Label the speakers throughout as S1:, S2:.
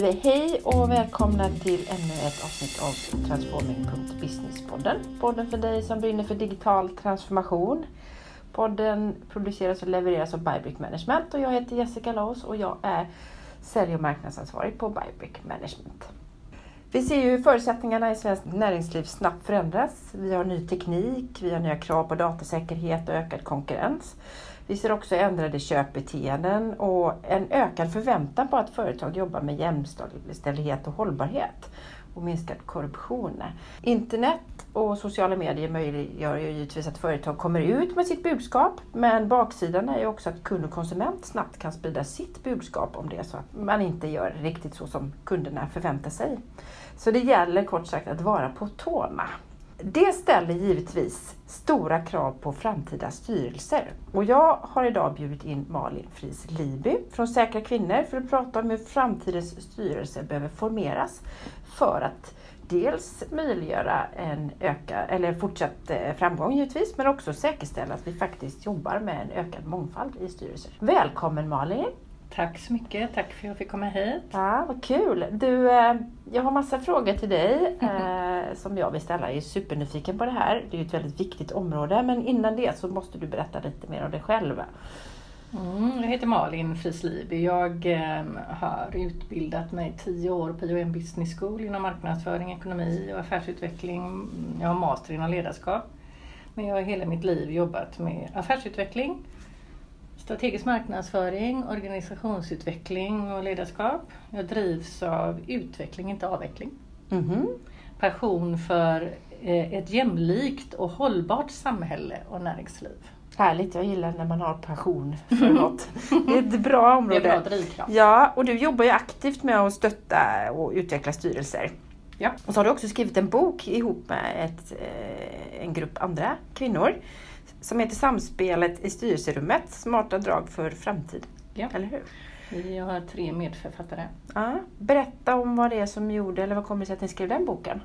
S1: säger vi hej och välkomna till ännu ett avsnitt av Transforming.businesspodden. Podden för dig som brinner för digital transformation. Podden produceras och levereras av Bybrick Management och jag heter Jessica Laos och jag är sälj och marknadsansvarig på Bybrick Management. Vi ser ju hur förutsättningarna i svenskt näringsliv snabbt förändras. Vi har ny teknik, vi har nya krav på datasäkerhet och ökad konkurrens. Vi ser också ändrade köpbeteenden och en ökad förväntan på att företag jobbar med jämställdhet och hållbarhet och minskad korruption. Internet och sociala medier möjliggör ju givetvis att företag kommer ut med sitt budskap men baksidan är ju också att kund och konsument snabbt kan sprida sitt budskap om det är så att man inte gör riktigt så som kunderna förväntar sig. Så det gäller kort sagt att vara på tårna. Det ställer givetvis stora krav på framtida styrelser och jag har idag bjudit in Malin Fries Liby från Säkra Kvinnor för att prata om hur framtidens styrelser behöver formeras för att dels möjliggöra en öka, eller fortsatt eh, framgång givetvis, men också säkerställa att vi faktiskt jobbar med en ökad mångfald i styrelser. Välkommen Malin!
S2: Tack så mycket, tack för att jag fick komma hit.
S1: Ja, vad kul! Du, eh, jag har massa frågor till dig eh, som jag vill ställa. Jag är supernyfiken på det här. Det är ett väldigt viktigt område, men innan det så måste du berätta lite mer om dig själv.
S2: Mm, jag heter Malin Frisliby. Jag eh, har utbildat mig tio år på IOM Business School inom marknadsföring, ekonomi och affärsutveckling. Jag har master inom ledarskap. Men jag har hela mitt liv jobbat med affärsutveckling, strategisk marknadsföring, organisationsutveckling och ledarskap. Jag drivs av utveckling, inte avveckling.
S1: Mhm.
S2: Passion för eh, ett jämlikt och hållbart samhälle och näringsliv.
S1: Härligt, jag gillar när man har passion för något. Det är ett bra
S2: Det
S1: område.
S2: är bra drivkraft.
S1: Ja, och du jobbar ju aktivt med att stötta och utveckla styrelser.
S2: Ja.
S1: Och så har du också skrivit en bok ihop med ett, eh, en grupp andra kvinnor som heter Samspelet i styrelserummet, smarta drag för framtiden.
S2: Ja.
S1: Eller hur?
S2: Vi har tre medförfattare.
S1: Ja. Berätta om vad det är som gjorde, eller vad kommer det sig att ni skrev den boken?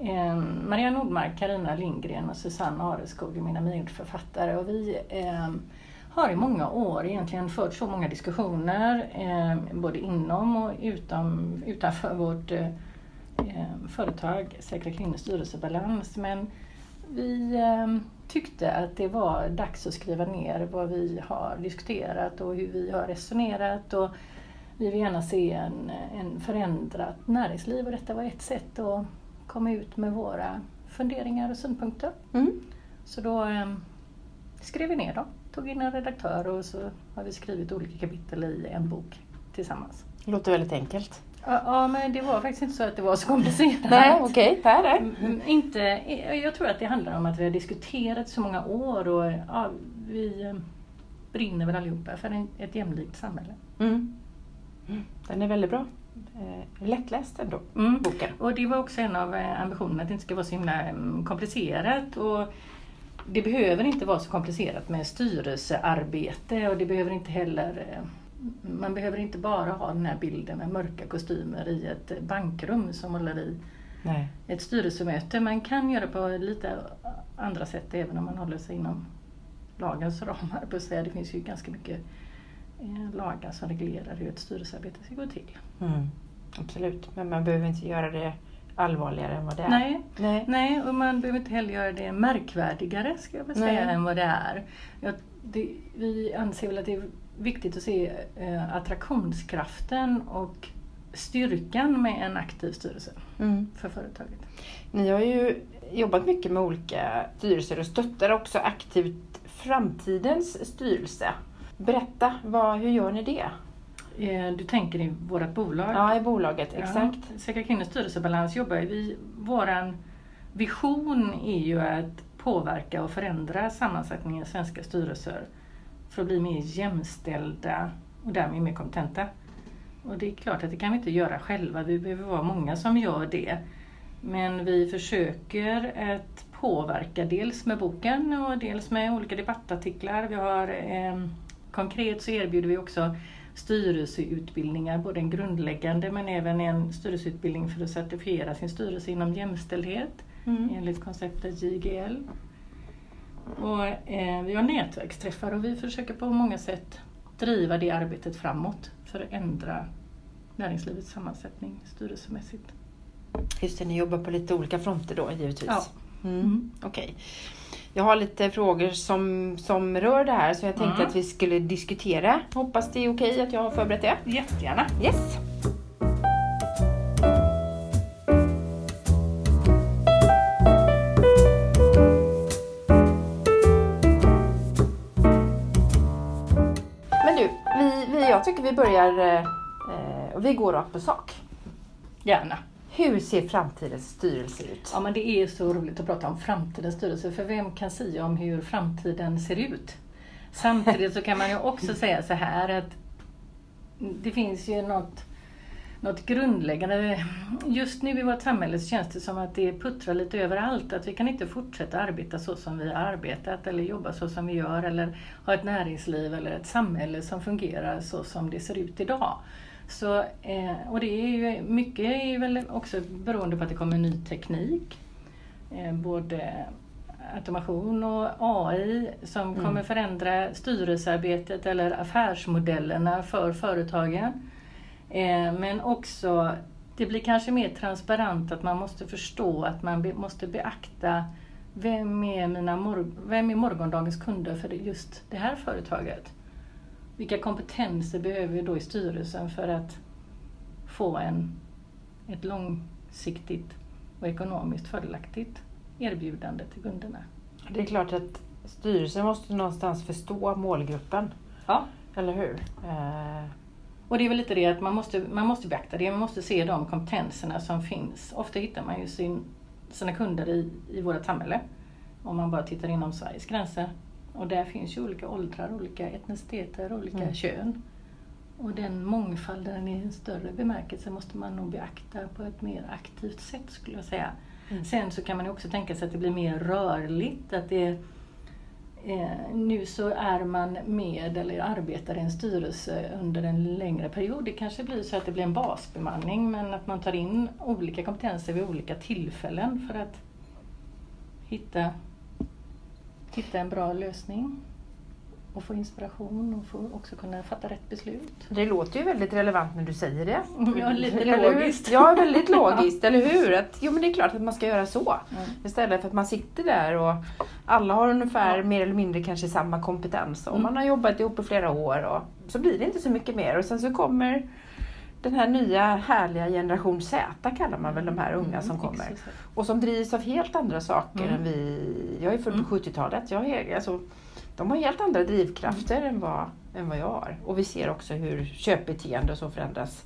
S2: Eh, Maria Nordmark, Karina Lindgren och Susanne Areskog är mina medförfattare och vi eh, har i många år egentligen fört så många diskussioner eh, både inom och utom, utanför vårt eh, eh, företag Säkra Kvinnors styrelsebalans. Men vi eh, tyckte att det var dags att skriva ner vad vi har diskuterat och hur vi har resonerat. Och vi vill gärna se en, en förändrat näringsliv och detta var ett sätt att komma ut med våra funderingar och synpunkter.
S1: Mm.
S2: Så då eh, skrev vi ner dem, tog in en redaktör och så har vi skrivit olika kapitel i en bok tillsammans.
S1: Låter väldigt enkelt.
S2: Ja, men det var faktiskt inte så att det var så komplicerat.
S1: Nej, okej. Här är.
S2: Mm, Inte, jag tror att det handlar om att vi har diskuterat så många år och ja, vi eh, brinner väl allihopa för ett jämlikt samhälle.
S1: Mm. Mm. Den är väldigt bra. Eh, lättläst ändå,
S2: Mm.
S1: boken.
S2: Och det var också en av eh, ambitionerna att det inte ska vara så himla mm, komplicerat. Och det behöver inte vara så komplicerat med styrelsearbete och det behöver inte heller eh, man behöver inte bara ha den här bilden med mörka kostymer i ett bankrum som håller i
S1: Nej.
S2: ett styrelsemöte. Man kan göra på lite andra sätt även om man håller sig inom lagens ramar. På säga. Det finns ju ganska mycket eh, lagar som reglerar hur ett styrelsearbete ska gå till.
S1: Mm. Absolut, men man behöver inte göra det allvarligare än vad det är.
S2: Nej,
S1: Nej.
S2: Nej, och man behöver inte heller göra det märkvärdigare ska jag väl säga
S1: Nej.
S2: än vad det är. Jag, det, vi anser väl att det är viktigt att se eh, attraktionskraften och styrkan med en aktiv styrelse
S1: Mm.
S2: för företaget.
S1: Ni har ju jobbat mycket med olika styrelser och stöttar också aktivt framtidens styrelse. Berätta, vad, hur gör ni det?
S2: Eh, Du tänker i vårt bolag?
S1: Ja, i bolaget,
S2: Ja,
S1: exakt.
S2: Säkra Kvinnors styrelsebalans jobbar vi. Våran vision är ju att påverka och förändra sammansättningen i svenska styrelser för att bli mer jämställda och därmed mer kompetenta. Och det är klart att det kan vi inte göra själva, vi behöver vara många som gör det. Men vi försöker att påverka dels med boken och dels med olika debattartiklar. Vi har eh, konkret så erbjuder vi också styrelseutbildningar, både en grundläggande men även en styrelseutbildning för att certifiera sin styrelse inom jämställdhet
S1: Mm.
S2: enligt konceptet JGL. Och, eh, vi har nätverksträffar och vi försöker på många sätt driva det arbetet framåt för att ändra näringslivets sammansättning styrelsemässigt.
S1: Just det, ni jobbar på lite olika fronter då givetvis.
S2: Ja.
S1: Mm.
S2: Mm.
S1: Okej. Jag har lite frågor som, som rör det här så jag tänkte
S2: Mm.
S1: att vi skulle diskutera. Hoppas det är okej att jag har förberett det.
S2: Jättegärna.
S1: Yes! Tycker vi börjar eh, och vi går rakt på sak.
S2: Gärna.
S1: Hur ser framtidens styrelse ut?
S2: Ja, men det är så roligt att prata om framtidens styrelse, för vem kan säga om hur framtiden ser ut? Samtidigt så kan man ju också säga så här att det finns ju något, något grundläggande. Just nu i vårt samhälle så känns det som att det puttrar lite överallt. Att vi kan inte fortsätta arbeta så som vi har arbetat eller jobba så som vi gör eller ha ett näringsliv eller ett samhälle som fungerar så som det ser ut idag. Så, eh, och det är ju, mycket är väl också beroende på att det kommer ny teknik. Eh, både automation och AI som
S1: Mm.
S2: kommer förändra styrelsearbetet eller affärsmodellerna för företagen. Eh, men också, det blir kanske mer transparent att man måste förstå att man be, måste beakta vem är, mina vem är morgondagens kunder för just det här företaget? Vilka kompetenser behöver vi då i styrelsen för att få en, ett långsiktigt och ekonomiskt fördelaktigt erbjudande till kunderna?
S1: Det är klart att styrelsen måste någonstans förstå målgruppen,
S2: Ja.
S1: eller hur?
S2: Och det är väl lite det att man måste, man måste beakta det, man måste se de kompetenserna som finns. Ofta hittar man ju sin, sina kunder i, i vårt samhälle, om man bara tittar inom Sveriges gränser. Och där finns ju olika åldrar, olika etniciteter, olika
S1: Mm.
S2: kön. Och den mångfalden i en större bemärkelse måste man nog beakta på ett mer aktivt sätt skulle jag säga.
S1: Mm.
S2: Sen så kan man ju också tänka sig att det blir mer rörligt. Att det, eh, nu så är man med eller arbetar i en styrelse under en längre period. Det kanske blir så att det blir en basbemanning men att man tar in olika kompetenser vid olika tillfällen för att hitta, hitta en bra lösning och få inspiration och få också kunna fatta rätt beslut.
S1: det låter ju väldigt relevant när du säger det.
S2: Ja, lite
S1: Eller hur?
S2: logiskt.
S1: Ja, väldigt logiskt, eller hur? Att, jo, men det är klart att man ska göra så.
S2: Mm.
S1: Istället för att man sitter där och alla har ungefär
S2: Ja.
S1: mer eller mindre kanske samma kompetens och
S2: Mm.
S1: man har jobbat ihop i flera år och så blir det inte så mycket mer och sen så kommer den här nya härliga generation Z kallar man väl de här unga som
S2: Mm,
S1: kommer.
S2: exakt.
S1: Och som drivs av helt andra saker
S2: Mm.
S1: än vi. Jag är född
S2: Mm.
S1: på 70-talet. Jag är, alltså, de har helt andra drivkrafter
S2: Mm.
S1: än, vad, än vad jag har. Och vi ser också hur köpbeteende och så förändras.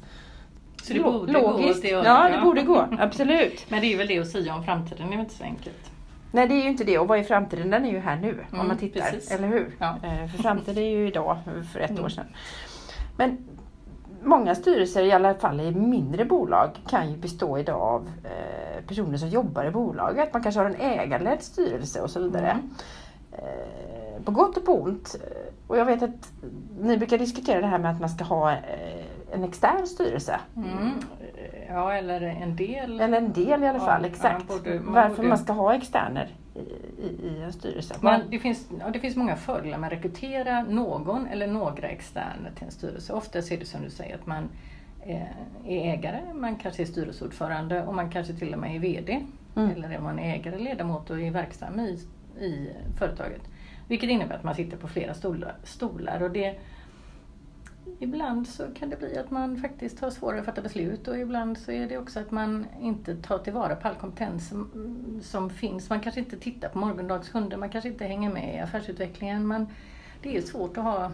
S2: Så det borde gå
S1: logiskt.
S2: det hållet,
S1: Ja, det borde gå. Absolut.
S2: Men det är väl det att säga om framtiden, det är inte så enkelt.
S1: Nej, det är ju inte det. Och vad är framtiden? Den är ju här nu om
S2: Mm,
S1: man tittar.
S2: precis.
S1: Eller hur?
S2: Ja.
S1: Eh, För framtiden är ju idag, för ett
S2: Mm.
S1: år sedan. Men många styrelser, i alla fall i mindre bolag, kan ju bestå idag av eh, personer som jobbar i bolaget. Man kanske har en ägarledd styrelse och så vidare.
S2: Mm.
S1: På gott och på ont. Och jag vet att ni brukar diskutera det här med att man ska ha eh, en extern styrelse.
S2: Mm. Ja, eller en del.
S1: Eller en del i alla fall,
S2: ja,
S1: exakt.
S2: borde- man
S1: Varför
S2: borde-
S1: man ska ha externer i, i, i en styrelse.
S2: Men det, finns, ja, det finns många fördelar med att rekrytera någon eller några externer till en styrelse. Oftast är det som du säger att man eh, är ägare, man kanske är styrelseordförande och man kanske till och med är VD.
S1: Mm.
S2: Eller är man ägare, ledamot och är verksam i, i företaget. Vilket innebär att man sitter på flera stolar. och det, ibland så kan det bli att man faktiskt har svårare att fatta beslut och ibland så är det också att man inte tar tillvara på all kompetens som, som finns. Man kanske inte tittar på morgondagskunder, man kanske inte hänger med i affärsutvecklingen. Man, det är svårt att ha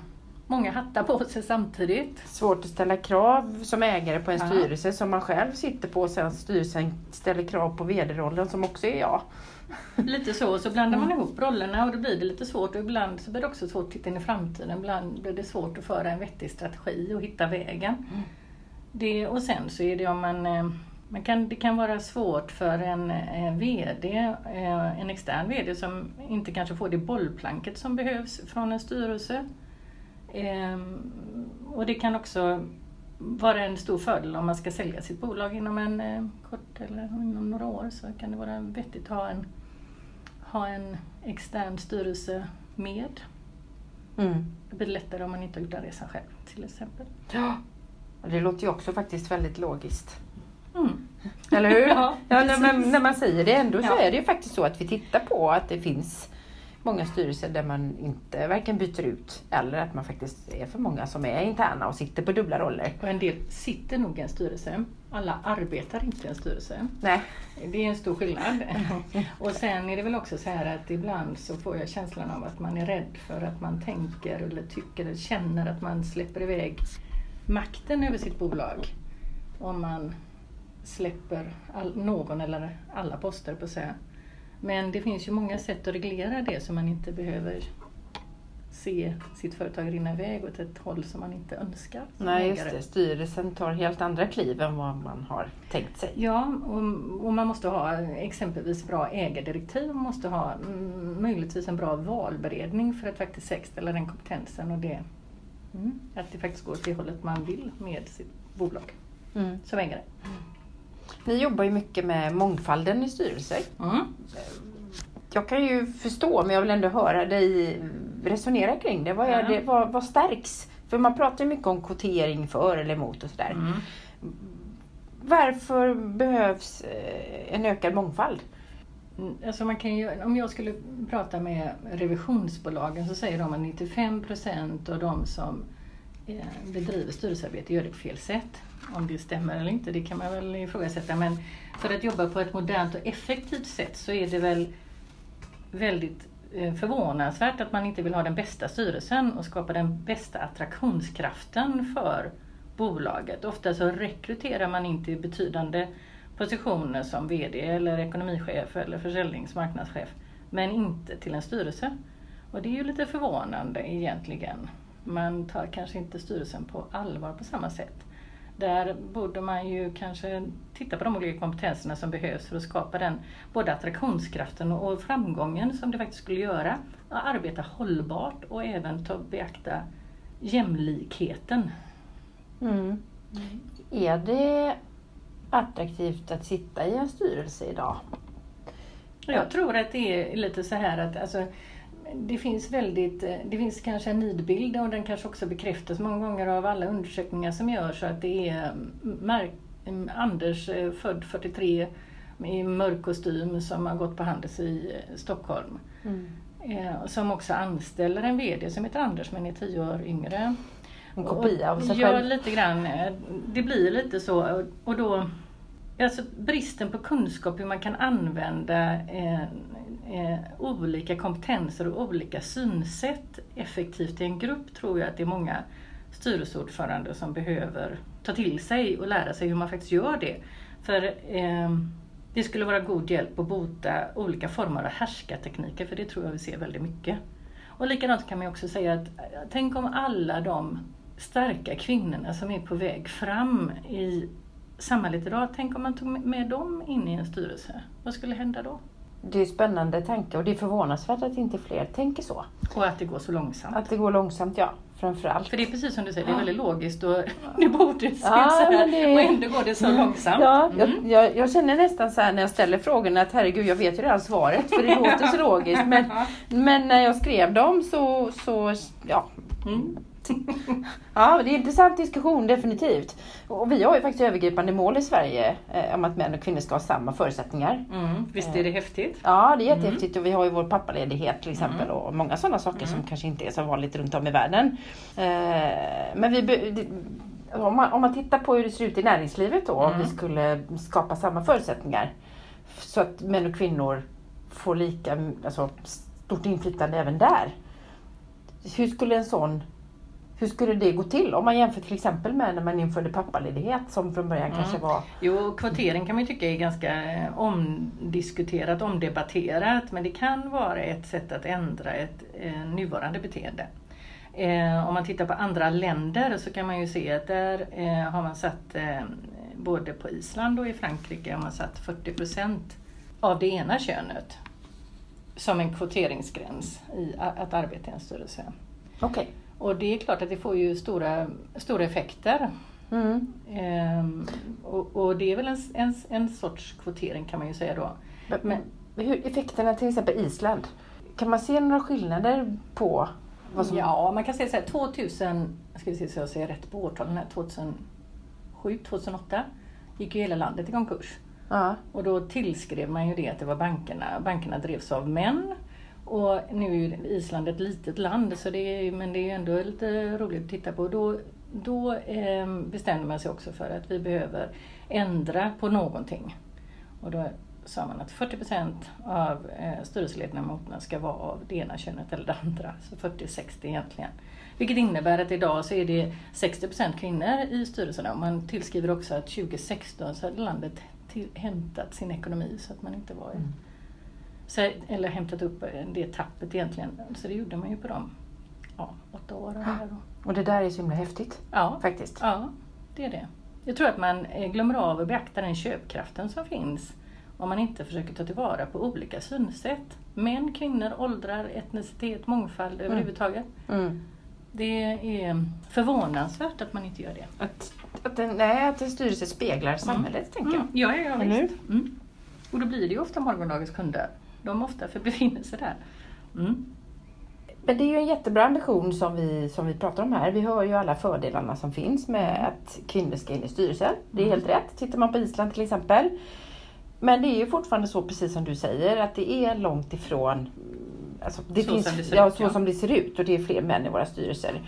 S2: många hattar på sig samtidigt.
S1: Svårt att ställa krav som ägare på en
S2: Ja.
S1: styrelse som man själv sitter på och sen styrelsen ställer krav på vd-rollen som också är jag.
S2: Lite så, så blandar man ihop rollerna och då blir det lite svårt och ibland så blir det också svårt att titta in i framtiden. Ibland blir det svårt att föra en vettig strategi och hitta vägen.
S1: Mm.
S2: Det, och sen så är det om man, eh, man kan, det kan vara svårt för en, eh, VD, eh, en extern VD som inte kanske får det bollplanket som behövs från en styrelse. Ehm, Och det kan också vara en stor fördel om man ska sälja sitt bolag inom en eh, kort eller inom några år så kan det vara vettigt att ha en, ha en extern styrelse med.
S1: Mm.
S2: Det blir lättare om man inte har gjort den resan själv till exempel.
S1: Ja. Det låter ju också faktiskt väldigt logiskt.
S2: Mm.
S1: Eller hur?
S2: Ja,
S1: Ja, när, man, när man säger det ändå så
S2: Ja.
S1: är det ju faktiskt så att vi tittar på att det finns många styrelser där man inte varken byter ut eller att man faktiskt är för många som är interna och sitter på dubbla roller.
S2: Och en del sitter nog i en styrelse. Alla arbetar inte i en styrelse.
S1: Nej.
S2: Det är en stor skillnad. Och sen är det väl också så här att ibland så får jag känslan av att man är rädd för att man tänker eller tycker eller känner att man släpper iväg makten över sitt bolag. Om man släpper all, någon eller alla poster på sig. Men det finns ju många sätt att reglera det så man inte behöver se sitt företag rinna iväg åt ett håll som man inte önskar.
S1: Nej, just det. Styrelsen tar helt andra kliv än vad man har tänkt sig.
S2: Ja, och, och man måste ha exempelvis bra ägardirektiv. Man måste ha mm, möjligtvis en bra valberedning för att faktiskt säkerställa den kompetensen och det, mm, att det faktiskt går åt det hållet man vill med sitt bolag
S1: Mm.
S2: som ägare.
S1: Ni jobbar ju mycket med mångfalden i styrelser.
S2: Mm.
S1: Jag kan ju förstå, men jag vill ändå höra dig resonera kring det. Vad, är det, vad, vad stärks? För man pratar ju mycket om kvotering för eller emot och sådär.
S2: Mm.
S1: Varför behövs eh, en ökad mångfald?
S2: Mm, Alltså man kan ju, om jag skulle prata med revisionsbolagen så säger de att 95 procent av de som Eh, bedriver styrelsearbete gör det på fel sätt. Om det stämmer eller inte, det kan man väl ifrågasätta. Men för att jobba på ett modernt och effektivt sätt så är det väl väldigt eh, förvånansvärt att man inte vill ha den bästa styrelsen och skapa den bästa attraktionskraften för bolaget. Ofta så rekryterar man inte till betydande positioner som VD eller ekonomichef eller försäljningsmarknadschef men inte till en styrelse. Och det är ju lite förvånande egentligen. Man tar kanske inte styrelsen på allvar på samma sätt. Där borde man ju kanske titta på de olika kompetenserna som behövs för att skapa den både attraktionskraften och framgången som det faktiskt skulle göra. Att arbeta hållbart och även ta beakta jämlikheten.
S1: Mm. Är det attraktivt att sitta i en styrelse idag?
S2: Jag tror att det är lite så här att alltså, det finns väldigt, eh, det finns kanske en nidbild och den kanske också bekräftas många gånger av alla undersökningar som görs att det är Mark, Anders, eh, född 43, i mörk kostym som har gått på Handels i eh, Stockholm. Eh, Som också anställer en VD som heter Anders men är tio år yngre.
S1: En kopia av sig
S2: Ja,
S1: själv?
S2: lite grann. Det blir lite så. Och då, alltså bristen på kunskap hur man kan använda eh, eh, olika kompetenser och olika synsätt effektivt i en grupp tror jag att det är många styrelseordförande som behöver ta till sig och lära sig hur man faktiskt gör det. För eh, det skulle vara god hjälp att bota olika former av härskartekniker för det tror jag vi ser väldigt mycket. Och likadant kan man också säga att tänk om alla de starka kvinnorna som är på väg fram i samhället idag, tänk om man tog med dem in i en styrelse. Vad skulle hända då?
S1: Det är en spännande tanke och det är förvånansvärt att inte fler tänker så.
S2: Och att det går så långsamt.
S1: Att det går långsamt, ja. Framförallt.
S2: För det är precis som du säger, det är väldigt logiskt och det borde ut
S1: Ja,
S2: här
S1: men det-
S2: och ändå går det så långsamt.
S1: Ja, jag,
S2: Mm.
S1: jag, jag känner nästan så här när jag ställer frågorna att herregud, jag vet ju redan svaret för det låter så logiskt. Men, men när jag skrev dem så, så ja,
S2: Mm.
S1: Ja, det är en intressant diskussion definitivt. Och vi har ju faktiskt övergripande mål i Sverige eh, om att män och kvinnor ska ha samma förutsättningar.
S2: Mm. Visst är det häftigt?
S1: Ja, det är jättehäftigt och vi har ju vår pappaledighet till exempel
S2: Mm.
S1: och många sådana saker som kanske inte är så vanligt runt om i världen. Eh, men vi, det- om, man, om man tittar på hur det ser ut i näringslivet då, om
S2: Mm.
S1: vi skulle skapa samma förutsättningar så att män och kvinnor får lika alltså, stort inflytande även där. Hur skulle en sån hur skulle det gå till om man jämför till exempel med när man införde pappaledighet som från början
S2: Mm.
S1: kanske var
S2: Jo, kvotering kan man ju tycka är ganska eh, omdiskuterat, omdebatterat, men det kan vara ett sätt att ändra ett eh, nuvarande beteende. Eh, om man tittar på andra länder så kan man ju se att där eh, har man satt, eh, både på Island och i Frankrike, har man satt 40 procent av det ena könet som en kvoteringsgräns i att arbeta i en styrelse.
S1: Okej.
S2: Och det är klart att det får ju stora, stora effekter.
S1: Mm.
S2: Ehm, och, och det är väl en, en, en sorts kvotering kan man ju säga då.
S1: Men, hur effekterna till exempel Island, kan man se några skillnader på vad som...
S2: Ja, man kan säga så här 2000, ska vi se så jag säger rätt på årtalen här, 2007-2008 gick ju hela landet i konkurs.
S1: Ja.
S2: Och då tillskrev man ju det att det var bankerna. Bankerna drevs av män. Och nu är ju Island ett litet land, så det är, men det är ändå lite roligt att titta på. Då, då eh, bestämde man sig också för att vi behöver ändra på någonting. Och då sa man att 40 procent av eh, styrelseledamöterna ska vara av det ena könet eller det andra. Så 40-60 egentligen. Vilket innebär att idag så är det 60 procent kvinnor i styrelserna. Och man tillskriver också att 2016 så hade landet till, hämtat sin ekonomi så att man inte var
S1: Mm
S2: så, eller hämtat upp det tappet egentligen. Så det gjorde man ju på de ja, åtta åren. Då.
S1: Och det där är så himla häftigt
S2: Ja,
S1: faktiskt.
S2: ja, det är det. Jag tror att man eh, glömmer av att beakta den köpkraften som finns om man inte försöker ta tillvara på olika synsätt. Män, kvinnor, åldrar, etnicitet, mångfald överhuvudtaget.
S1: Mm.
S2: Det är förvånansvärt att man inte gör det.
S1: Att, att, en, nej, att en styrelse speglar samhället, tänker jag.
S2: Mm. Ja, ja, ja visst. Mm. Och då blir det ju ofta morgondagens kunder. De ofta för befinner sig där. Mm.
S1: Men det är ju en jättebra ambition som vi, som vi pratar om här. Vi hör ju alla fördelarna som finns med att kvinnor ska in i styrelsen. Det är
S2: Mm.
S1: helt rätt. Tittar man på Island till exempel. Men det är ju fortfarande så, precis som du säger, att det är långt ifrån Alltså det
S2: Så
S1: finns,
S2: som det ser
S1: ja,
S2: ut,
S1: så
S2: ja.
S1: som det ser ut och det är fler män i våra styrelser.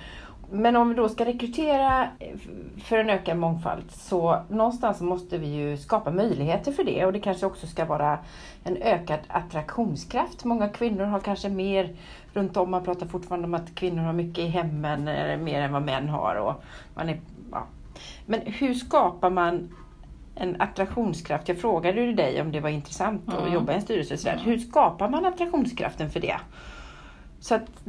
S1: Men om vi då ska rekrytera eh, för en ökad mångfald så någonstans måste vi ju skapa möjligheter för det och det kanske också ska vara en ökad attraktionskraft. Många kvinnor har kanske mer runt om, man pratar fortfarande om att kvinnor har mycket i hemmen, eller mer än vad män har. Och man är, ja. Men hur skapar man en attraktionskraft? Jag frågade ju dig om det var intressant att
S2: Mm.
S1: jobba i en styrelse.
S2: Mm.
S1: Hur skapar man attraktionskraften för det? Så att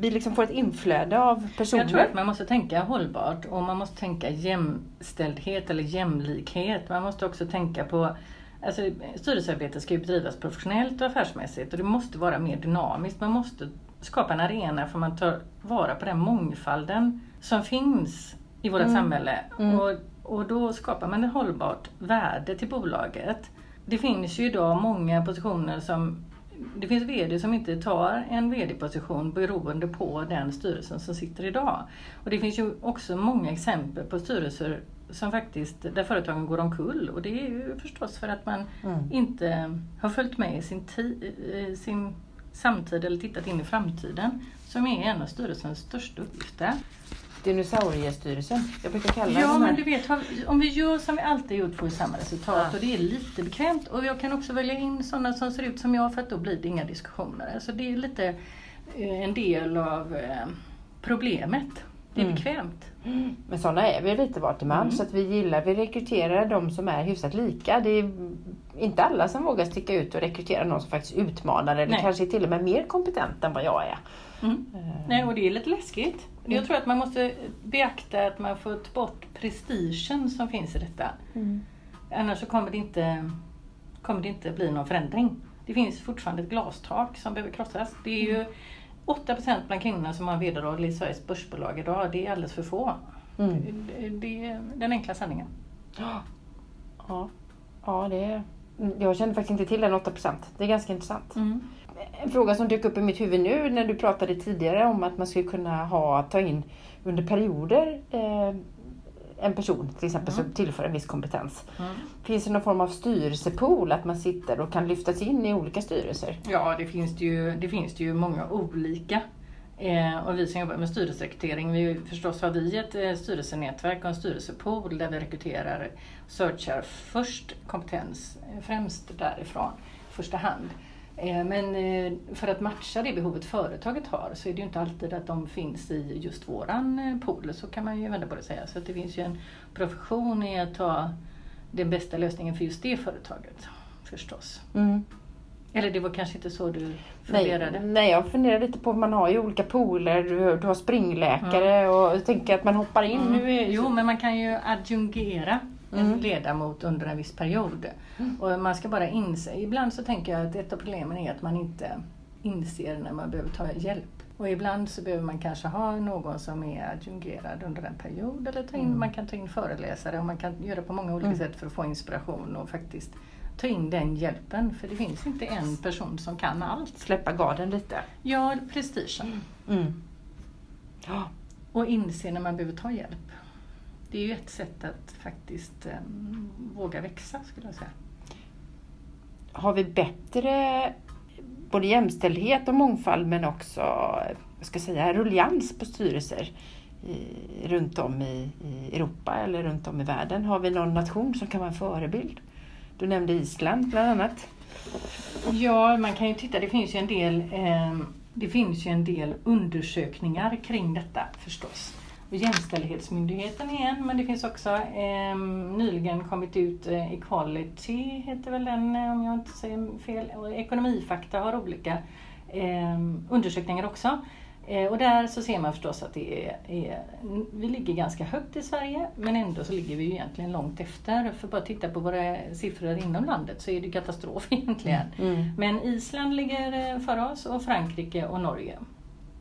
S1: vi liksom får ett inflöde av personer.
S2: Jag tror att man måste tänka hållbart och man måste tänka jämställdhet eller jämlikhet. Man måste också tänka på Alltså, styrelsearbetet ska ju bedrivas professionellt och affärsmässigt och det måste vara mer dynamiskt. Man måste skapa en arena för man tar vara på den mångfalden som finns i vårt
S1: Mm.
S2: samhälle.
S1: Mm.
S2: Och, och då skapar man ett hållbart värde till bolaget. Det finns ju idag många positioner som det finns VD som inte tar en VD-position beroende på den styrelsen som sitter idag. Och det finns ju också många exempel på styrelser som faktiskt, där företagen går omkull och det är ju förstås för att man
S1: Mm.
S2: inte har följt med i sin, i sin samtid eller tittat in i framtiden som är en av styrelsens största uppgifter.
S1: Dinosauriestyrelsen. Jag brukar kalla
S2: Ja
S1: den
S2: men du vet, om vi gör som vi alltid gjort får vi samma resultat
S1: Ja.
S2: och det är lite bekvämt. Och jag kan också välja in sådana som ser ut som jag för att då blir det inga diskussioner. Så det är lite eh, en del av eh, problemet. Det är
S1: Mm.
S2: bekvämt.
S1: Men sådana är vi lite var till man
S2: Mm.
S1: så att vi gillar, vi rekryterar de som är hyfsat lika. Det är inte alla som vågar sticka ut och rekrytera någon som faktiskt utmanar eller
S2: Nej.
S1: kanske är till och med mer kompetent än vad jag är.
S2: Mm.
S1: Eh,
S2: Nej, och det är lite läskigt.
S1: Mm.
S2: Jag tror att man måste beakta att man fått bort prestigen som finns i detta.
S1: Mm.
S2: Annars så kommer det inte, kommer det inte bli någon förändring. Det finns fortfarande ett glastak som behöver krossas. Det är ju 8% bland kvinnorna som har vd-roll i Sveriges börsbolag idag. Det är alldeles för få.
S1: Mm.
S2: Det, det är den enkla sanningen.
S1: Ja, ja det är... Jag kände faktiskt inte till den 8%. Det är ganska intressant. En fråga som dök upp i mitt huvud nu när du pratade tidigare om att man skulle kunna ha, ta in under perioder eh, en person till exempel
S2: Mm.
S1: som tillför en viss kompetens.
S2: Mm.
S1: Finns det någon form av styrelsepool att man sitter och kan lyftas in i olika styrelser?
S2: Ja, det finns det ju, det finns det ju många olika. Eh, och vi som jobbar med styrelserekrytering, vi, förstås har vi ett eh, styrelsenätverk och en styrelsepool där vi rekryterar, searchar först kompetens, eh, främst därifrån, första hand. Eh, men eh, för att matcha det behovet företaget har så är det ju inte alltid att de finns i just våran eh, pool, så kan man ju vända på det och säga. Så att det finns ju en profession i att ta den bästa lösningen för just det företaget, förstås.
S1: Mm.
S2: Eller det var kanske inte så du
S1: Nej,
S2: funderade?
S1: nej, jag funderar lite på, man har ju olika pooler, du, du har springläkare och jag tänker att man hoppar in.
S2: Mm.
S1: Nu är,
S2: Jo, men man kan ju adjungera
S1: Mm.
S2: en ledamot under en viss period. Och man ska bara inse, ibland så tänker jag att ett av problemen är att man inte inser när man behöver ta hjälp. Och ibland så behöver man kanske ha någon som är adjungerad under en period. Eller ta in,
S1: Mm.
S2: man kan ta in föreläsare och man kan göra på många olika
S1: Mm.
S2: sätt för att få inspiration och faktiskt ta in den hjälpen. För det finns inte en person som kan allt.
S1: släppa garden lite.
S2: Ja, prestigen.
S1: Mm. Ja.
S2: Och inse när man behöver ta hjälp. Det är ju ett sätt att faktiskt eh, våga växa skulle jag säga.
S1: Har vi bättre både jämställdhet och mångfald men också vad ska jag säga, rullians på styrelser i, runt om i, i Europa eller runt om i världen? Har vi någon nation som kan vara en förebild? Du nämnde Island bland annat.
S2: Ja, man kan ju titta, det finns ju en del, eh, det finns ju en del undersökningar kring detta förstås. Jämställdhetsmyndigheten är en, men det finns också eh, nyligen kommit ut eh, Equality, heter väl den eh, om jag inte säger fel. Och Ekonomifakta har olika eh, undersökningar också. Eh, och där så ser man förstås att det är, är, vi ligger ganska högt i Sverige men ändå så ligger vi ju egentligen långt efter. För bara titta på våra siffror inom landet så är det katastrof egentligen.
S1: Mm.
S2: Men Island ligger eh, före oss och Frankrike och Norge.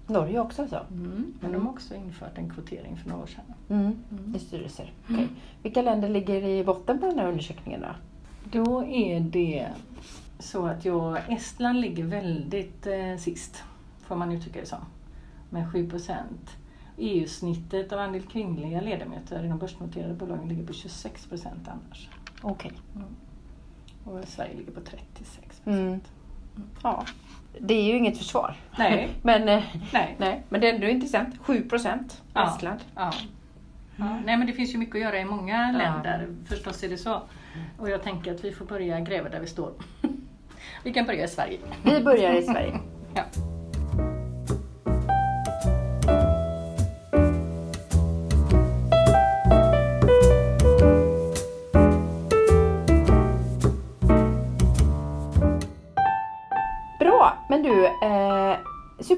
S1: Norge också så?
S2: Mm. Men de har också infört en kvotering för några år sedan.
S1: Mm.
S2: Mm.
S1: I styrelser. Okej. Vilka länder ligger i botten på den här undersökningen då?
S2: Då är det så att jag, Estland ligger väldigt eh, sist, får man uttrycka det som, med 7 procent. EU-snittet av andel kvinnliga ledamöter i de börsnoterade bolagen ligger på 26 procent annars.
S1: Okej.
S2: Och Sverige ligger på 36
S1: Mm. Ja. Det är ju inget försvar.
S2: Nej.
S1: Men, eh,
S2: Nej.
S1: nej. Men det är ändå intressant. 7 procent
S2: Ja.
S1: Estland.
S2: Ja. Ja. Nej men det finns ju mycket att göra i många länder, förstås är det så. Och jag tänker att vi får börja gräva där vi står. vi kan börja i Sverige.
S1: Vi börjar i Sverige.
S2: Ja.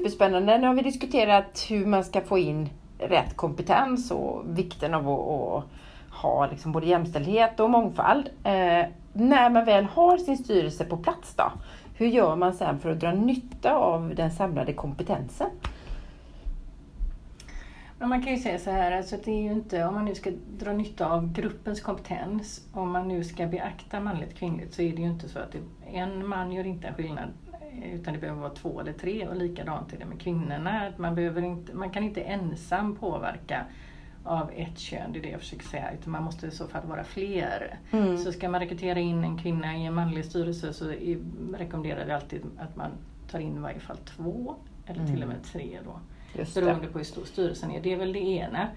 S1: Superspännande. Nu har vi diskuterat hur man ska få in rätt kompetens och vikten av att, ha liksom både jämställdhet och mångfald. Eh, när man väl har sin styrelse på plats då, hur gör man sen för att dra nytta av den samlade kompetensen?
S2: Men man kan ju säga så här, alltså det är ju inte, om man nu ska dra nytta av gruppens kompetens, om man nu ska beakta manligt kvinnligt så är det ju inte så att det, en man gör inte en skillnad utan det behöver vara två eller tre och likadant är det med kvinnorna. Att Man, behöver inte, man kan inte ensam påverka av ett kön, det är det jag försöker säga, utan man måste i så fall vara fler.
S1: Mm.
S2: Så ska man rekrytera in en kvinna i en manlig styrelse så är, rekommenderar vi alltid att man tar in i varje fall två eller till och med tre då.
S1: Just
S2: Beroende på hur stor styrelsen är. Det är väl det ena.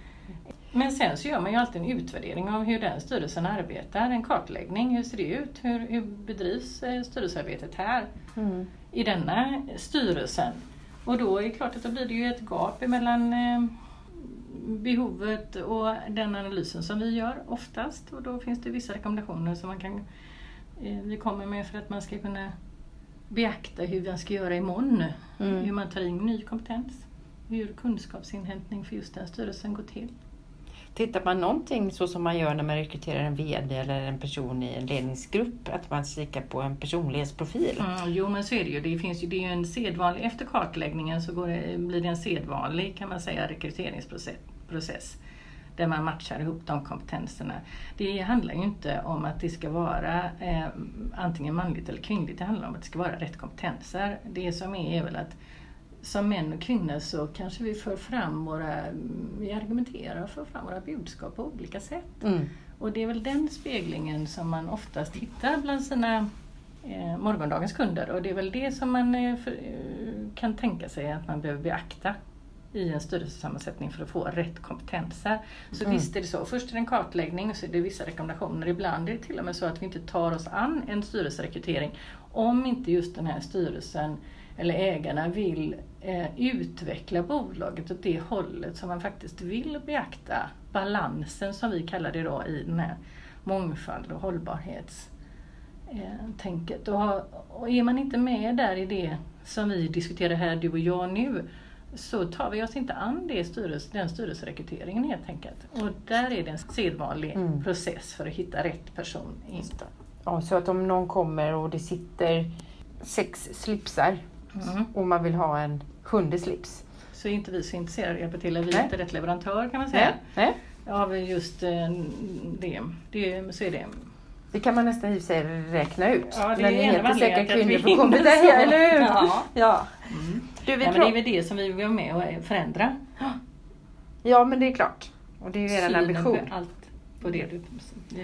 S2: Men sen så gör man ju alltid en utvärdering av hur den styrelsen arbetar. En kartläggning. Hur ser det ut? Hur, hur bedrivs eh, styrelsearbetet här
S1: Mm.
S2: I denna styrelsen? Och då är det klart att då blir det ju ett gap emellan eh, behovet och den analysen som vi gör oftast. Och då finns det vissa rekommendationer som man kan, eh, vi kommer med för att man ska kunna beakta hur man ska göra imorgon.
S1: Mm.
S2: Hur man tar in ny kompetens. Hur kunskapsinhämtning för just den styrelsen går till.
S1: Tittar man någonting så som man gör när man rekryterar en VD eller en person i en ledningsgrupp, att man kikar på en personlighetsprofil?
S2: Mm, jo men så är det ju. Det, finns ju, det är ju en sedvanlig, efter kartläggningen så går det, blir det en sedvanlig kan man säga rekryteringsprocess process, där man matchar ihop de kompetenserna. Det handlar ju inte om att det ska vara eh, antingen manligt eller kvinnligt, det handlar om att det ska vara rätt kompetenser. Det som är är väl att som män och kvinnor så kanske vi för fram våra, vi argumenterar och för fram våra budskap på olika sätt.
S1: Mm.
S2: Och det är väl den speglingen som man oftast hittar bland sina eh, morgondagens kunder och det är väl det som man eh, för, eh, kan tänka sig att man behöver beakta i en styrelsesammansättning för att få rätt kompetenser. Så
S1: Mm.
S2: visst är det så. Först är det en kartläggning och så är det vissa rekommendationer. Ibland är det till och med så att vi inte tar oss an en styrelserekrytering om inte just den här styrelsen eller ägarna vill eh, utveckla bolaget åt det hållet som man faktiskt vill beakta. Balansen som vi kallar det då i den här mångfald och hållbarhets eh, tänket. Och, är man inte med där i det som vi diskuterar här, du och jag nu, så tar vi oss inte an det styrelse, den styrelserekryteringen helt enkelt. Och där är det en sedvanlig
S1: Mm.
S2: process för att hitta rätt person in.
S1: Ja, så att om någon kommer och det sitter sex slipsar
S2: Mm.
S1: och man vill ha en sjunde slips.
S2: Så är inte vi så intresserade av att hjälpa till, eller vi är inte rätt leverantör kan man säga.
S1: Nej.
S2: Av just eh, det. det. Så är det.
S1: Det kan man nästan i sig räkna ut.
S2: Ja, det är en av
S1: säkert
S2: anledningarna till att
S1: kvinnor
S2: vi
S1: får komma eller hur?
S2: Ja.
S1: ja.
S2: Mm.
S1: Du, vi
S2: Nej, men det är väl det som vi vill vara med och förändra.
S1: ja, men det är klart. Och det är ju er
S2: synen
S1: ambition.
S2: på allt på det du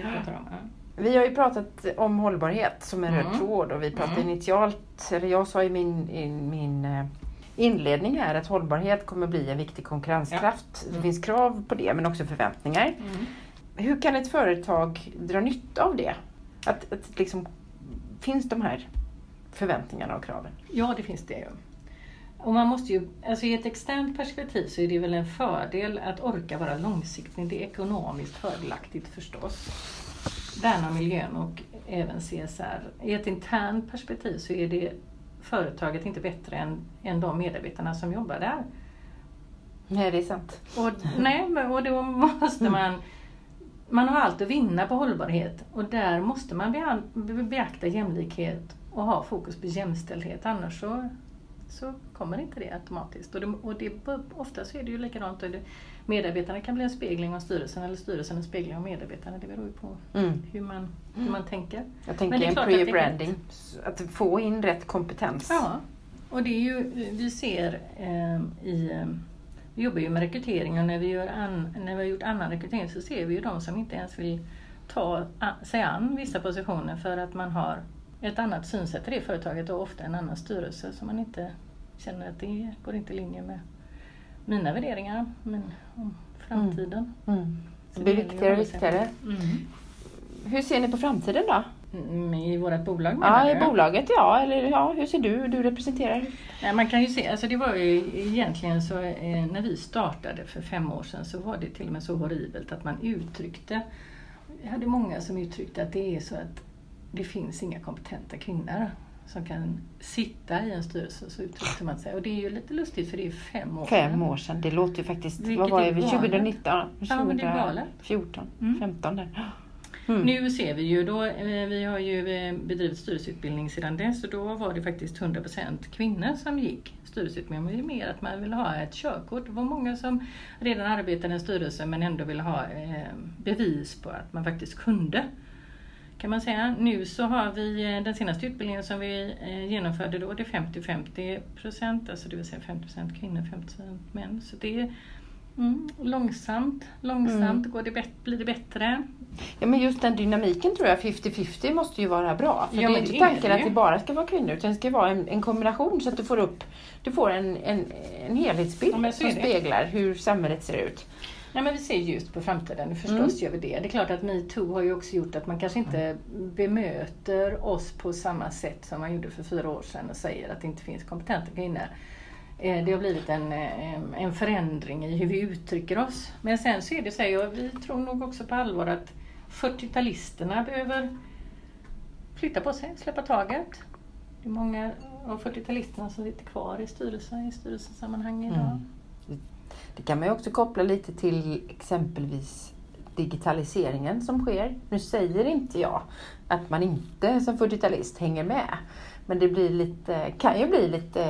S2: pratar om. Ja.
S1: Vi har ju pratat om hållbarhet som en röd
S2: Mm.
S1: tråd och vi pratade
S2: Mm.
S1: initialt, eller jag sa i min, i min eh, inledning här att hållbarhet kommer bli en viktig konkurrenskraft. Det
S2: Mm.
S1: finns krav på det men också förväntningar. Hur kan ett företag dra nytta av det? Att, att liksom, finns de här förväntningarna och kraven?
S2: Ja, det finns det ju. Och man måste ju, alltså I ett externt perspektiv så är det väl en fördel att orka vara långsiktig. Det är ekonomiskt fördelaktigt förstås. Värna miljön och även CSR. I ett internt perspektiv så är det företaget inte bättre än, än de medarbetarna som jobbar där.
S1: Nej, det är sant.
S2: Och, nej, och då måste man man har allt att vinna på hållbarhet och där måste man bea- be- beakta jämlikhet och ha fokus på jämställdhet annars så, så kommer inte det automatiskt. Och, det, och det, ofta så är det ju likadant. och det- Medarbetarna kan bli en spegling av styrelsen eller styrelsen en spegling av medarbetarna. Det beror ju på
S1: Mm.
S2: hur man, hur man tänker.
S1: Jag
S2: Men
S1: tänker
S2: det är
S1: en
S2: klart att
S1: pre-branding. Att få in rätt kompetens.
S2: Ja, och det är ju, vi ser eh, i, eh, vi jobbar ju med rekrytering och när vi, gör an, när vi har gjort annan rekrytering så ser vi ju de som inte ens vill ta sig an vissa positioner för att man har ett annat synsätt i det företaget och ofta en annan styrelse som man inte känner att det går inte i linje med mina värderingar men om framtiden.
S1: Mm.
S2: Så
S1: Det blir viktigare och viktigare.
S2: Mm.
S1: Hur ser ni på framtiden då?
S2: Mm, I vårt bolag menar
S1: Ja, i
S2: du?
S1: bolaget ja. Eller ja, hur ser du? Du representerar?
S2: Nej, man kan ju se, alltså det var ju egentligen så eh, när vi startade för fem år sedan så var det till och med så horribelt att man uttryckte, jag hade många som uttryckte att det är så att det finns inga kompetenta kvinnor som kan sitta i en styrelse, så uttryckte man sig. Och det är ju lite lustigt för det är fem år
S1: Fem
S2: sedan.
S1: år sedan. Det låter ju faktiskt...
S2: Vilket
S1: vad var det?
S2: galet.
S1: 2019?
S2: Ja, men det är galet.
S1: 2014?
S2: Mm.
S1: 15 där. Mm.
S2: Nu ser vi ju då, eh, vi har ju eh, bedrivit styrelseutbildning sedan dess och då var det faktiskt 100% kvinnor som gick styrelseutbildning. Men det är mer att man vill ha ett körkort. Det var många som redan arbetade i en styrelse men ändå ville ha eh, bevis på att man faktiskt kunde. Kan man säga. Nu så har vi eh, den senaste utbildningen som vi eh, genomförde då, det är 50-50%, alltså det vill säga 50% kvinnor, 50% män. Så det är mm, långsamt, långsamt går det blir det bättre.
S1: Ja, men just den dynamiken tror jag, 50-50, måste ju vara bra. För
S2: Ja,
S1: det är inte
S2: är
S1: tanken
S2: det
S1: att det bara ska vara kvinnor, utan det ska vara en, en kombination så att du får upp du får en, en, en helhetsbild
S2: Ja,
S1: som
S2: är
S1: speglar hur samhället ser ut.
S2: Nej, men vi ser ljust på framtiden, förstås
S1: Mm.
S2: gör vi det. Det är klart att metoo har ju också gjort att man kanske inte bemöter oss på samma sätt som man gjorde för fyra år sedan och säger att det inte finns kompetenta kvinnor. Eh, Det har blivit en, eh, en förändring i hur vi uttrycker oss. Men sen så är det så här, och vi tror nog också på allvar att 40-talisterna behöver flytta på sig, släppa taget. Det är många av 40-talisterna som sitter kvar i styrelsen, i styrelsesammanhang idag.
S1: Mm. Det kan man ju också koppla lite till exempelvis digitaliseringen som sker. Nu säger inte jag att man inte som 40-talist hänger med. Men det blir lite, kan ju bli lite...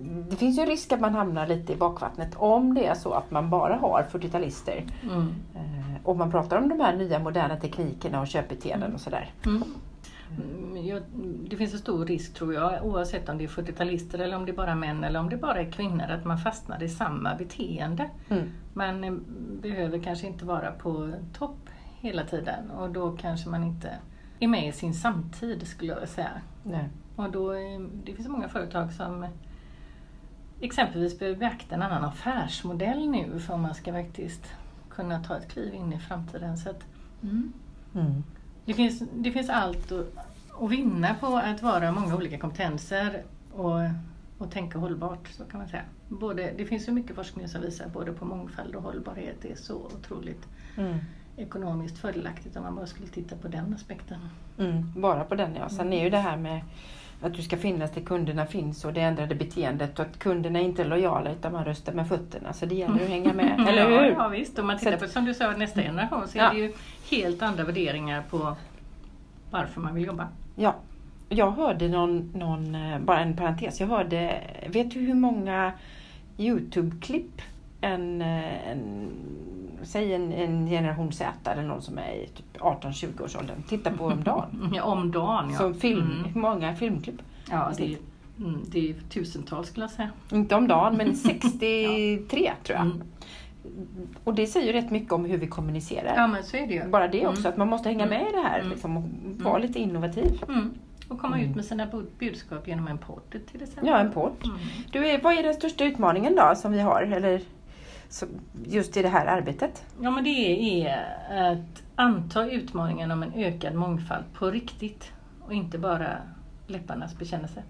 S1: mm, Det finns ju en risk att man hamnar lite i bakvattnet om det är så att man bara har 40-talister.
S2: Mm.
S1: Eh, Och man pratar om de här nya moderna teknikerna och köpbeteenden och sådär.
S2: Mm. Jag- Det finns en stor risk tror jag, oavsett om det är 40-talister eller om det är bara män eller om det bara är kvinnor, att man fastnar i samma beteende.
S1: Mm.
S2: Man eh, behöver kanske inte vara på topp hela tiden och då kanske man inte är med i sin samtid skulle jag säga.
S1: Nej.
S2: Och då, eh, det finns många företag som exempelvis behöver beakta en annan affärsmodell nu för om man ska faktiskt kunna ta ett kliv in i framtiden. Så att, mm.
S1: Mm.
S2: Det finns, det finns allt att, att vinna på att vara många olika kompetenser och, och tänka hållbart, så kan man säga. Både, det finns så mycket forskning som visar både på mångfald och hållbarhet. Det är så otroligt
S1: Mm.
S2: ekonomiskt fördelaktigt om man bara skulle titta på den aspekten.
S1: Mm. Bara på den ja. Sen är ju det här med att du ska finnas där kunderna finns och det ändrade beteendet och att kunderna inte är lojala utan man röstar med fötterna. Så det gäller att hänga med, eller
S2: ja,
S1: hur?
S2: ja visst, om man tittar på som du sa nästa generation så
S1: Ja.
S2: är det ju helt andra värderingar på varför man vill jobba.
S1: Ja. Jag hörde någon, någon, eh, bara en parentes, jag hörde, vet du hur många Youtube-klipp en, eh, en säg en, en generation Z eller någon som är i typ 18-20 års åldern tittar på om dagen.
S2: Ja, om dagen ja.
S1: Som film,
S2: Mm.
S1: många filmklipp?
S2: Ja, det är, mm, det är tusentals skulle jag säga.
S1: Inte om dagen men 63 tror jag.
S2: Mm.
S1: Och det säger ju rätt mycket om hur vi kommunicerar.
S2: Ja men så är det ju.
S1: Bara det också,
S2: Mm.
S1: att man måste hänga med i det här
S2: Mm.
S1: liksom, och vara lite innovativ.
S2: Mm. Och komma
S1: Mm.
S2: ut med sina bud- budskap genom en podd till exempel.
S1: Ja, en podd.
S2: Mm.
S1: Du, är- vad är den största utmaningen då som vi har? Eller just i det här arbetet?
S2: Ja men det är att anta utmaningen om en ökad mångfald på riktigt och inte bara läpparnas bekännelse.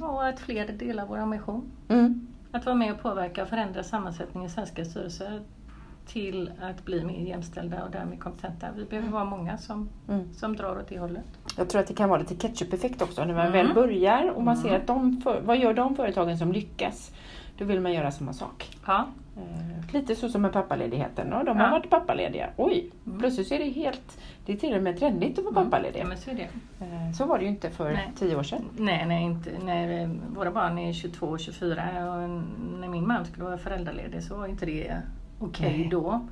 S2: Och att fler delar vår ambition.
S1: Mm.
S2: Att vara med och påverka och förändra sammansättningen i svenska styrelser till att bli mer jämställda och därmed kompetenta. Vi behöver vara många som,
S1: Mm.
S2: som drar åt det hållet.
S1: Jag tror att det kan vara lite ketchup-effekt också när man
S2: Mm.
S1: väl börjar och man
S2: Mm.
S1: ser att de, för, vad gör de företagen som lyckas? Då vill man göra samma sak.
S2: Ja.
S1: Eh, lite så som med pappaledigheten. Och de
S2: Ja.
S1: har varit pappalediga. Oj,
S2: Mm.
S1: plötsligt är det helt, det är till och med trendigt att vara
S2: Mm.
S1: pappaledig.
S2: ja men så är det.
S1: Eh, Så var det ju inte för
S2: Nej.
S1: tio år sedan.
S2: Nej, nej, inte. Eh, våra barn är 22 och 24 och när min man skulle vara föräldraledig så var inte det okej
S1: Nej.
S2: då.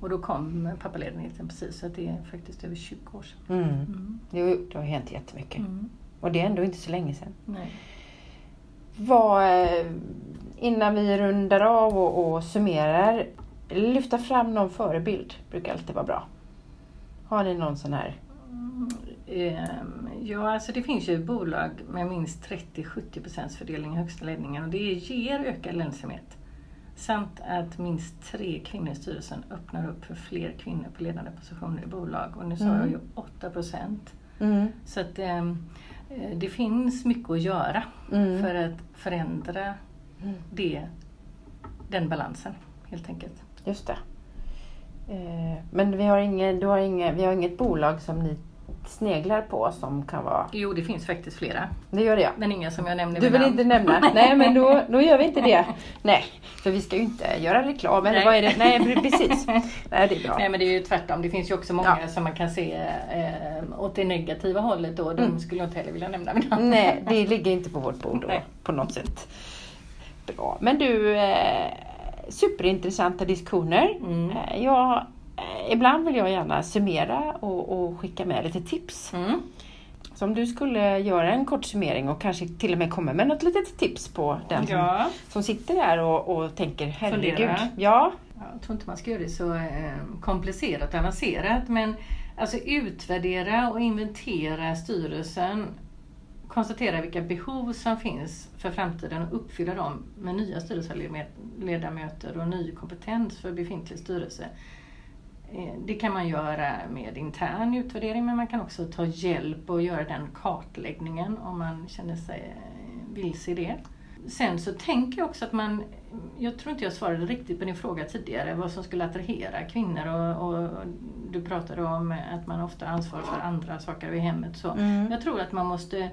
S2: Och då kom pappaledigheten precis, så att det är faktiskt över 20 år sedan.
S1: Mm.
S2: Mm.
S1: Jo, det har hänt jättemycket.
S2: Mm.
S1: Och det är ändå inte så länge sedan.
S2: Nej.
S1: Vad, eh, innan vi rundar av och, och summerar, lyfta fram någon förebild brukar alltid vara bra. Har ni någon sån här?
S2: Mm, Ja, alltså det finns ju bolag med minst 30-70 procents fördelning i högsta ledningen och det ger ökad lönsamhet. Samt att minst tre kvinnor i styrelsen öppnar upp för fler kvinnor på ledande positioner i bolag. Och nu sa
S1: Mm.
S2: jag ju 8 procent.
S1: Mm.
S2: Så att ehm, eh, det finns mycket att göra
S1: Mm.
S2: för att förändra
S1: Mm.
S2: det, den balansen helt enkelt.
S1: Just det. Eh, Men vi har, inget, du har, inget, vi har inget bolag som ni sneglar på som kan vara...
S2: Jo, det finns faktiskt flera.
S1: Det gör det ja.
S2: Men inga som jag nämner
S1: Du vill
S2: namn.
S1: inte nämna? Nej men då, då gör vi inte det. Nej, för vi ska ju inte göra reklam eller
S2: Nej.
S1: vad är det? Nej precis. Nej det är bra.
S2: Nej men det är ju tvärtom. Det finns ju också många
S1: Ja.
S2: som man kan se eh, åt det negativa hållet då. De
S1: Mm.
S2: skulle jag inte heller vilja nämna vid namn.
S1: Nej, det ligger inte på vårt bord då,
S2: Nej.
S1: på något sätt. Bra. Men du, eh, superintressanta diskussioner.
S2: Mm.
S1: Eh, jag, ibland vill jag gärna summera och, och skicka med lite tips.
S2: Mm.
S1: Så om du skulle göra en kort summering och kanske till och med komma med något litet tips på den som,
S2: Ja.
S1: som sitter där och, och tänker herregud. Ja.
S2: Jag tror inte man ska göra det så eh, komplicerat och avancerat men alltså utvärdera och inventera styrelsen konstatera vilka behov som finns för framtiden och uppfylla dem med nya styrelseledamöter och ny kompetens för befintlig styrelse. Eh, Det kan man göra med intern utvärdering men man kan också ta hjälp och göra den kartläggningen om man känner sig eh, vilse i det. Sen så tänker jag också att man, jag tror inte jag svarade riktigt på din fråga tidigare, vad som skulle attrahera kvinnor och, och du pratade om att man ofta har ansvar för andra saker i hemmet. Så.
S1: Mm.
S2: Jag tror att man måste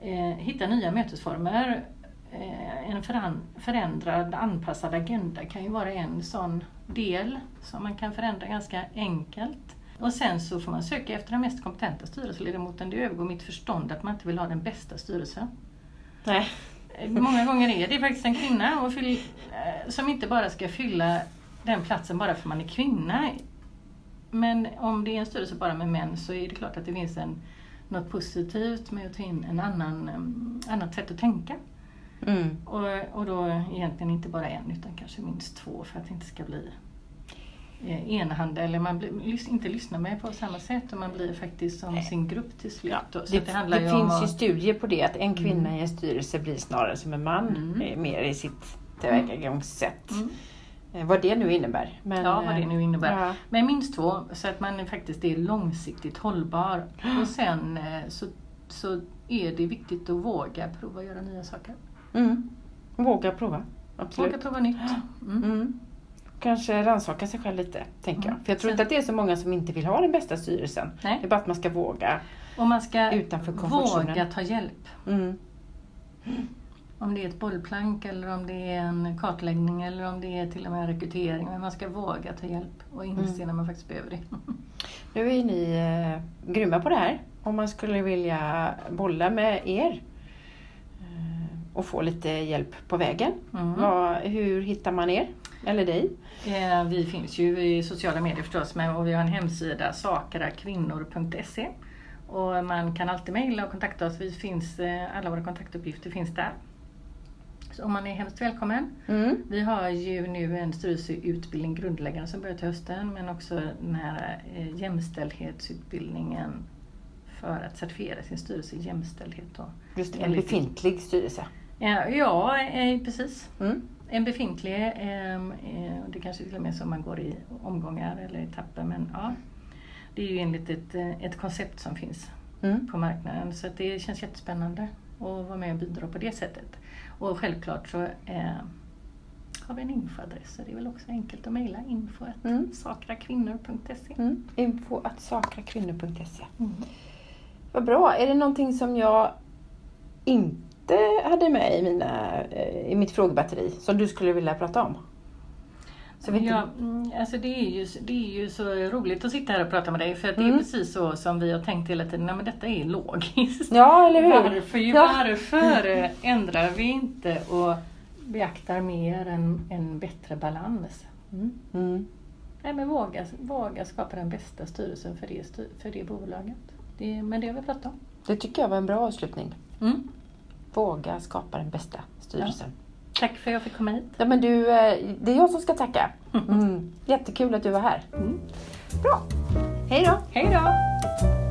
S2: eh, hitta nya mötesformer. Eh, en förändrad, anpassad agenda kan ju vara en sån del som man kan förändra ganska enkelt. Och sen så får man söka efter den mest kompetenta styrelseledamoten. Det övergår mitt förstånd att man inte vill ha den bästa styrelsen.
S1: Nej.
S2: Eh, Många gånger är det faktiskt en kvinna och fyll, eh, som inte bara ska fylla den platsen bara för man är kvinna. Men om det är en styrelse bara med män så är det klart att det finns en, något positivt med att ta in en annan annat sätt att tänka.
S1: Mm.
S2: Och, och då egentligen inte bara en utan kanske minst två för att det inte ska bli eh, enahanda eller man blir, inte lyssnar med på samma sätt och man blir faktiskt som
S1: Nej.
S2: sin grupp till slut.
S1: Ja, det
S2: att det
S1: det finns
S2: om
S1: ju
S2: att,
S1: studier på det att en kvinna
S2: Mm.
S1: i en styrelse blir snarare som en man
S2: Mm.
S1: eh, mer i sitt tillvägagångssätt.
S2: Mm.
S1: Eh, Vad det nu innebär. Men,
S2: Ja, vad det nu innebär.
S1: Ja.
S2: Men minst två, så att man faktiskt är långsiktigt hållbar. Och sen så, så är det viktigt att våga prova att göra nya saker.
S1: Mm. Våga prova. Absolut.
S2: Våga prova nytt. Mm.
S1: Mm. Kanske rannsaka sig själv lite, tänker jag.
S2: Mm.
S1: För jag tror inte att det är så många som inte vill ha den bästa styrelsen.
S2: Nej.
S1: Det är bara att man ska våga.
S2: Och man ska
S1: Utanför
S2: våga ta hjälp.
S1: Mm.
S2: Om det är ett bollplank eller om det är en kartläggning eller om det är till och med en rekrytering. Men man ska våga ta hjälp och inse
S1: Mm.
S2: när man faktiskt behöver det.
S1: Nu är ni eh, grymma på det här. Om man skulle vilja bolla med er och få lite hjälp på vägen.
S2: Mm.
S1: Vad, hur hittar man er? Eller dig?
S2: Eh, Vi finns ju i sociala medier förstås med och vi har en hemsida sakrakvinnor.se och man kan alltid mejla och kontakta oss. Vi finns, eh, alla våra kontaktuppgifter finns där. och man är hemskt välkommen.
S1: Mm.
S2: Vi har ju nu en styrelseutbildning grundläggande som börjar till hösten men också den här eh, jämställdhetsutbildningen för att certifiera sin styrelse i jämställdhet. Då.
S1: Just det, en befintlig styrelse.
S2: Ja, ja eh, precis.
S1: Mm.
S2: En befintlig, ehm, eh, det kanske till och med så man går i omgångar eller etapper men ja. Det är ju enligt ett, eh, ett koncept som finns
S1: Mm.
S2: på marknaden så att det känns jättespännande att vara med och bidra på det sättet. Och självklart så eh, har vi en infoadress så det är väl också enkelt att mejla info
S1: Mm.
S2: sakrakvinnor.se.
S1: Mm. Info att sakrakvinnor.se.
S2: Mm.
S1: Vad bra. Är det någonting som jag inte hade med i, mina, eh, i mitt frågebatteri som du skulle vilja prata om? Inte...
S2: Ja, mm, alltså det, är ju, det är ju så roligt att sitta här och prata med dig för att det är
S1: Mm.
S2: precis så som vi har tänkt hela tiden, nej men detta är logiskt.
S1: ja, eller hur?
S2: Varför,
S1: Ja.
S2: varför ändrar vi inte och beaktar mer en, en bättre balans? Mm.
S1: Mm.
S2: Nej, men våga, våga skapa den bästa styrelsen för det, för det bolaget. Det, men det har vi pratat om.
S1: Det tycker jag var en bra avslutning.
S2: Mm.
S1: Våga skapa den bästa styrelsen.
S2: Tack för att jag fick komma hit.
S1: Ja. men du, eh, det är jag som ska tacka. Mm. Jättekul att du var här.
S2: Mm.
S1: Bra. Hej då.
S2: Hej då!